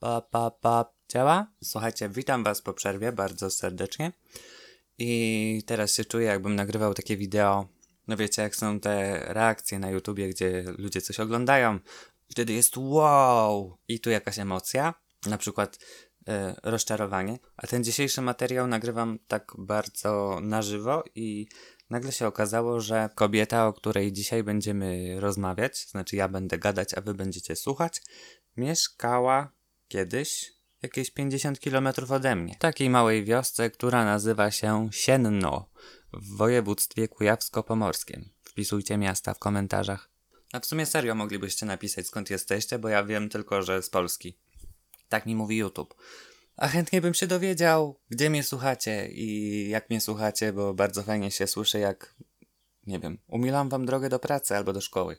pa, pa, pa. Działa? Słuchajcie, witam was po przerwie bardzo serdecznie. I teraz się czuję, jakbym nagrywał takie wideo. No wiecie, jak są te reakcje na YouTubie, gdzie ludzie coś oglądają. Wtedy jest wow! I tu jakaś emocja. Na przykład e, rozczarowanie. A ten dzisiejszy materiał nagrywam tak bardzo na żywo i nagle się okazało, że kobieta, o której dzisiaj będziemy rozmawiać, znaczy ja będę gadać, a wy będziecie słuchać, mieszkała kiedyś jakieś 50 km ode mnie. Takiej małej wiosce, która nazywa się Sienno w województwie kujawsko-pomorskim. Wpisujcie miasta w komentarzach. A w sumie serio moglibyście napisać skąd jesteście, bo ja wiem tylko, że z Polski. Tak mi mówi YouTube. A chętnie bym się dowiedział, gdzie mnie słuchacie i jak mnie słuchacie, bo bardzo fajnie się słyszę, jak, nie wiem, umilam wam drogę do pracy albo do szkoły.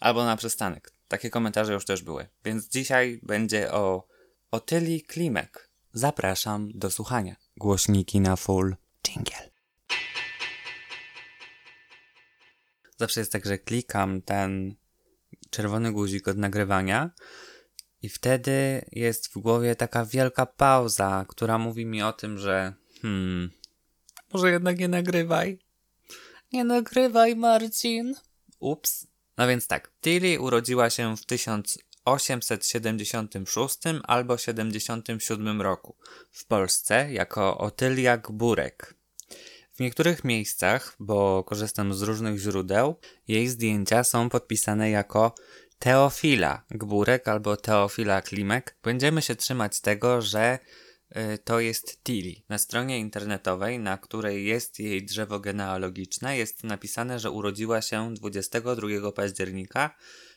Albo na przystanek. Takie komentarze już też były. Więc dzisiaj będzie o Otyli Klimek. Zapraszam do słuchania. Głośniki na full. Jingle. Zawsze jest tak, że klikam ten czerwony guzik od nagrywania i wtedy jest w głowie taka wielka pauza, która mówi mi o tym, że hmm, może jednak nie nagrywaj. Nie nagrywaj, Marcin. Ups. No więc tak, Tilly urodziła się w 1876 albo 77 roku w Polsce jako Otylia Gburek. W niektórych miejscach, bo korzystam z różnych źródeł, jej zdjęcia są podpisane jako Teofila Gburek albo Teofila Klimek. Będziemy się trzymać tego, że to jest Tilly. Na stronie internetowej, na której jest jej drzewo genealogiczne, jest napisane, że urodziła się 22 października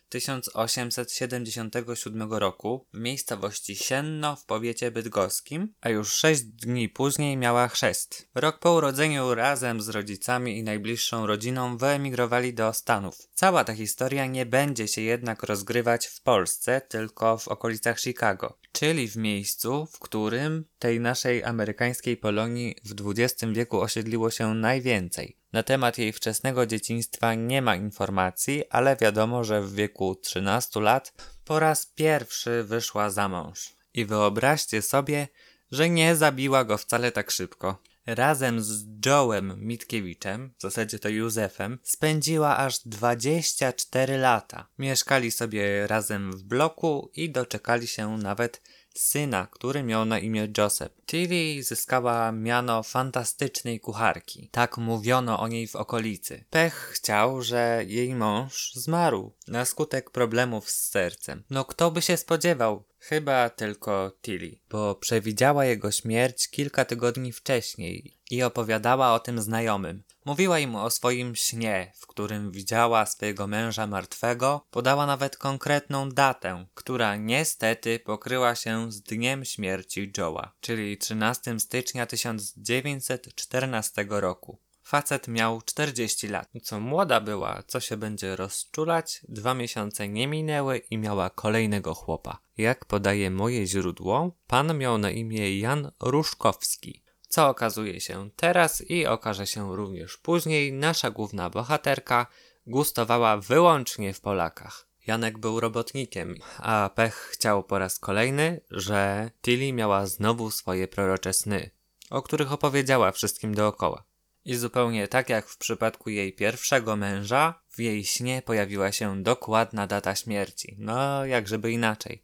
1877 roku w miejscowości Sienno w powiecie bydgoskim, a już sześć dni później miała chrzest. Rok po urodzeniu razem z rodzicami i najbliższą rodziną wyemigrowali do Stanów. Cała ta historia nie będzie się jednak rozgrywać w Polsce, tylko w okolicach Chicago, czyli w miejscu, w którym tej naszej amerykańskiej Polonii w XX wieku osiedliło się najwięcej. Na temat jej wczesnego dzieciństwa nie ma informacji, ale wiadomo, że w wieku 13 lat po raz pierwszy wyszła za mąż. I wyobraźcie sobie, że nie zabiła go wcale tak szybko. Razem z Joe'em Mitkiewiczem, w zasadzie to Józefem, spędziła aż 24 lata. Mieszkali sobie razem w bloku i doczekali się nawet syna, który miał na imię Joseph. Tilly zyskała miano fantastycznej kucharki. Tak mówiono o niej w okolicy. Pech chciał, że jej mąż zmarł na skutek problemów z sercem. No kto by się spodziewał? Chyba tylko Tilly, bo przewidziała jego śmierć kilka tygodni wcześniej i opowiadała o tym znajomym. Mówiła im o swoim śnie, w którym widziała swojego męża martwego, podała nawet konkretną datę, która niestety pokryła się z dniem śmierci Joe'a, czyli 13 stycznia 1914 roku. Facet miał 40 lat. Co młoda była, co się będzie rozczulać, dwa miesiące nie minęły i miała kolejnego chłopa. Jak podaje moje źródło, pan miał na imię Jan Ruszkowski. Co okazuje się teraz i okaże się również później, nasza główna bohaterka gustowała wyłącznie w Polakach. Janek był robotnikiem, a Pech chciał po raz kolejny, że Tilly miała znowu swoje prorocze sny, o których opowiedziała wszystkim dookoła. I zupełnie tak jak w przypadku jej pierwszego męża, w jej śnie pojawiła się dokładna data śmierci. No, jakżeby inaczej.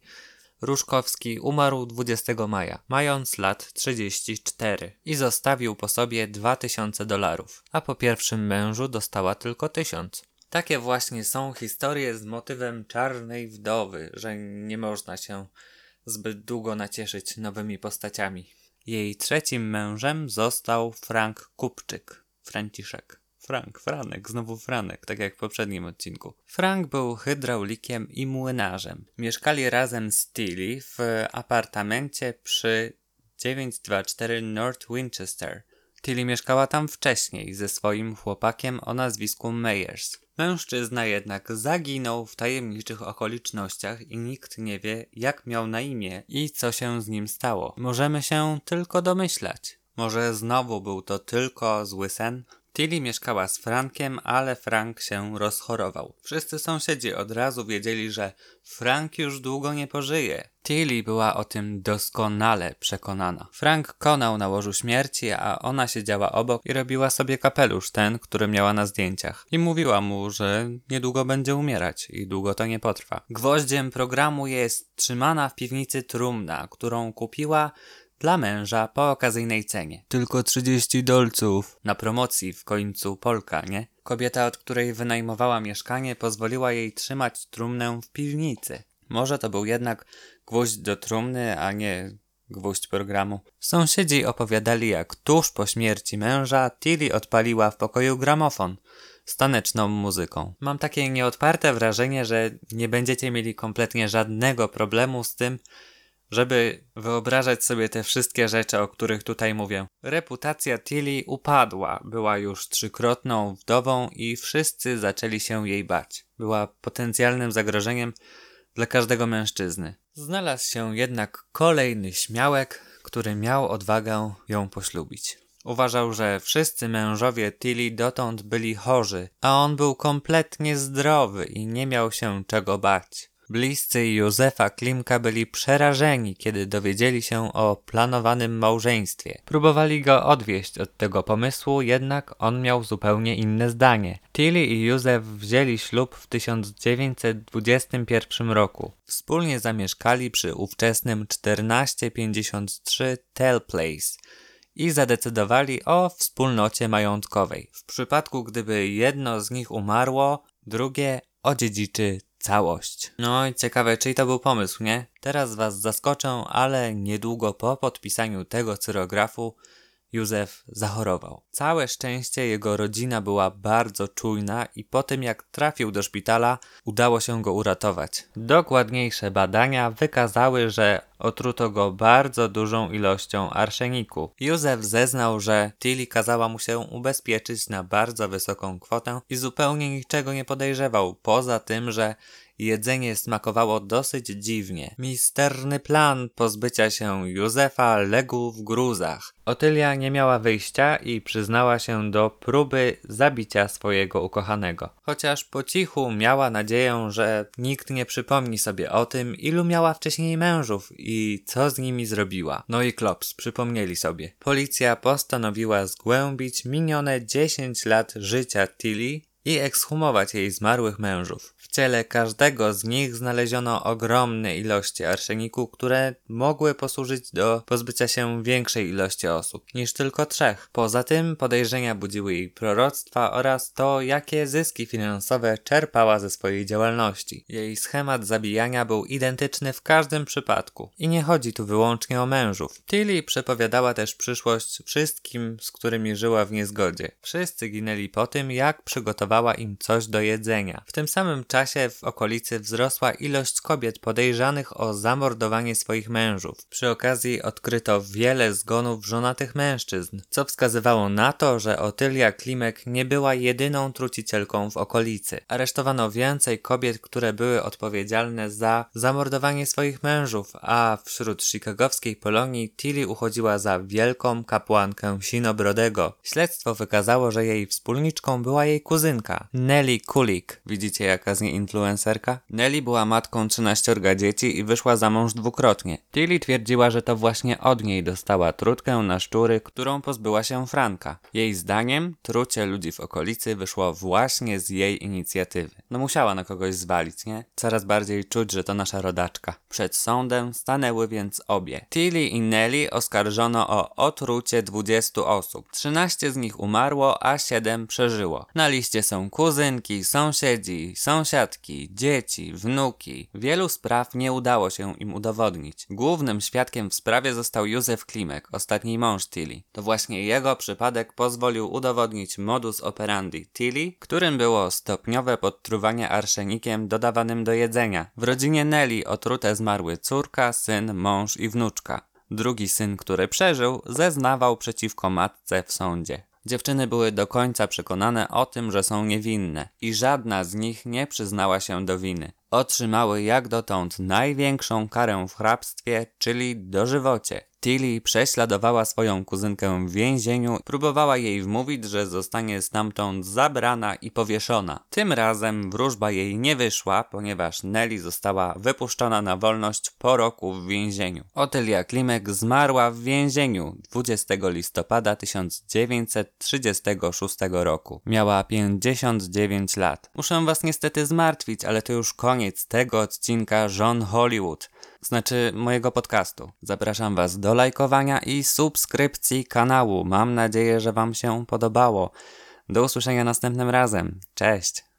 Ruszkowski umarł 20 maja, mając lat 34 i zostawił po sobie 2000 dolarów, a po pierwszym mężu dostała tylko 1000. Takie właśnie są historie z motywem czarnej wdowy, że nie można się zbyt długo nacieszyć nowymi postaciami. Jej trzecim mężem został Frank Kupczyk, Franciszek. Frank, Franek, znowu Franek, tak jak w poprzednim odcinku. Frank był hydraulikiem i młynarzem. Mieszkali razem z Tilly w apartamencie przy 924 North Winchester. Tilly mieszkała tam wcześniej ze swoim chłopakiem o nazwisku Meyers. Mężczyzna jednak zaginął w tajemniczych okolicznościach i nikt nie wie, jak miał na imię i co się z nim stało. Możemy się tylko domyślać. Może znowu był to tylko zły sen? Tilly mieszkała z Frankiem, ale Frank się rozchorował. Wszyscy sąsiedzi od razu wiedzieli, że Frank już długo nie pożyje. Tilly była o tym doskonale przekonana. Frank konał na łożu śmierci, a ona siedziała obok i robiła sobie kapelusz ten, który miała na zdjęciach. I mówiła mu, że niedługo będzie umierać i długo to nie potrwa. Gwoździem programu jest trzymana w piwnicy trumna, którą kupiła dla męża po okazyjnej cenie. Tylko 30 dolców. Na promocji w końcu Polka, nie? Kobieta, od której wynajmowała mieszkanie, pozwoliła jej trzymać trumnę w piwnicy. Może to był jednak gwóźdź do trumny, a nie gwóźdź programu. Sąsiedzi opowiadali, jak tuż po śmierci męża Tilly odpaliła w pokoju gramofon z taneczną muzyką. Mam takie nieodparte wrażenie, że nie będziecie mieli kompletnie żadnego problemu z tym, żeby wyobrażać sobie te wszystkie rzeczy, o których tutaj mówię. Reputacja Tilly upadła, była już trzykrotną wdową i wszyscy zaczęli się jej bać. Była potencjalnym zagrożeniem dla każdego mężczyzny. Znalazł się jednak kolejny śmiałek, który miał odwagę ją poślubić. Uważał, że wszyscy mężowie Tilly dotąd byli chorzy, a on był kompletnie zdrowy i nie miał się czego bać. Bliscy Józefa Klimka byli przerażeni, kiedy dowiedzieli się o planowanym małżeństwie. Próbowali go odwieść od tego pomysłu, jednak on miał zupełnie inne zdanie. Tilly i Józef wzięli ślub w 1921 roku. Wspólnie zamieszkali przy ówczesnym 1453 Tell Place i zadecydowali o wspólnocie majątkowej. W przypadku gdyby jedno z nich umarło, drugie odziedziczy całość. No i ciekawe, czyj to był pomysł, nie? Teraz was zaskoczę, ale niedługo po podpisaniu tego cyrografu Józef zachorował. Całe szczęście jego rodzina była bardzo czujna i po tym jak trafił do szpitala, udało się go uratować. Dokładniejsze badania wykazały, że otruto go bardzo dużą ilością arszeniku. Józef zeznał, że Tilly kazała mu się ubezpieczyć na bardzo wysoką kwotę i zupełnie niczego nie podejrzewał, poza tym, że jedzenie smakowało dosyć dziwnie. Misterny plan pozbycia się Józefa legł w gruzach. Otylia nie miała wyjścia i przyznała się do próby zabicia swojego ukochanego. Chociaż po cichu miała nadzieję, że nikt nie przypomni sobie o tym, ilu miała wcześniej mężów i co z nimi zrobiła. No i klops, przypomnieli sobie. Policja postanowiła zgłębić minione 10 lat życia Tilly i ekshumować jej zmarłych mężów. W ciele każdego z nich znaleziono ogromne ilości arszeniku, które mogły posłużyć do pozbycia się większej ilości osób niż tylko trzech. Poza tym podejrzenia budziły jej proroctwa oraz to, jakie zyski finansowe czerpała ze swojej działalności. Jej schemat zabijania był identyczny w każdym przypadku. I nie chodzi tu wyłącznie o mężów. Tilly przepowiadała też przyszłość wszystkim, z którymi żyła w niezgodzie. Wszyscy ginęli po tym, jak przygotowała im coś do jedzenia. W tym samym czasie w okolicy wzrosła ilość kobiet podejrzanych o zamordowanie swoich mężów. Przy okazji odkryto wiele zgonów żonatych mężczyzn, co wskazywało na to, że Otylia Klimek nie była jedyną trucicielką w okolicy. Aresztowano więcej kobiet, które były odpowiedzialne za zamordowanie swoich mężów, a wśród chicagowskiej Polonii Tilly uchodziła za wielką kapłankę Sinobrodego. Śledztwo wykazało, że jej wspólniczką była jej kuzynka, Nelly Kulik. Widzicie jaka z niej influencerka? Nelly była matką 13 dzieci i wyszła za mąż dwukrotnie. Tilly twierdziła, że to właśnie od niej dostała trutkę na szczury, którą pozbyła się Franka. Jej zdaniem trucie ludzi w okolicy wyszło właśnie z jej inicjatywy. No musiała na kogoś zwalić, nie? Coraz bardziej czuć, że to nasza rodaczka. Przed sądem stanęły więc obie. Tilly i Nelly oskarżono o otrucie 20 osób. 13 z nich umarło, a 7 przeżyło. Na liście są kuzynki, sąsiedzi, sąsiadki, dzieci, wnuki. Wielu spraw nie udało się im udowodnić. Głównym świadkiem w sprawie został Józef Klimek, ostatni mąż Tilly. To właśnie jego przypadek pozwolił udowodnić modus operandi Tilly, którym było stopniowe podtruwanie arszenikiem dodawanym do jedzenia. W rodzinie Nelly otrute zmarły córka, syn, mąż i wnuczka. Drugi syn, który przeżył, zeznawał przeciwko matce w sądzie. Dziewczyny były do końca przekonane o tym, że są niewinne i żadna z nich nie przyznała się do winy. Otrzymały jak dotąd największą karę w hrabstwie, czyli dożywocie. Tilly prześladowała swoją kuzynkę w więzieniu, próbowała jej wmówić, że zostanie stamtąd zabrana i powieszona. Tym razem wróżba jej nie wyszła, ponieważ Nelly została wypuszczona na wolność po roku w więzieniu. Otylia Klimek zmarła w więzieniu 20 listopada 1936 roku. Miała 59 lat. Muszę was niestety zmartwić, ale to już koniec tego odcinka John Hollywood znaczy mojego podcastu. Zapraszam Was do lajkowania i subskrypcji kanału. Mam nadzieję, że Wam się podobało. Do usłyszenia następnym razem. Cześć!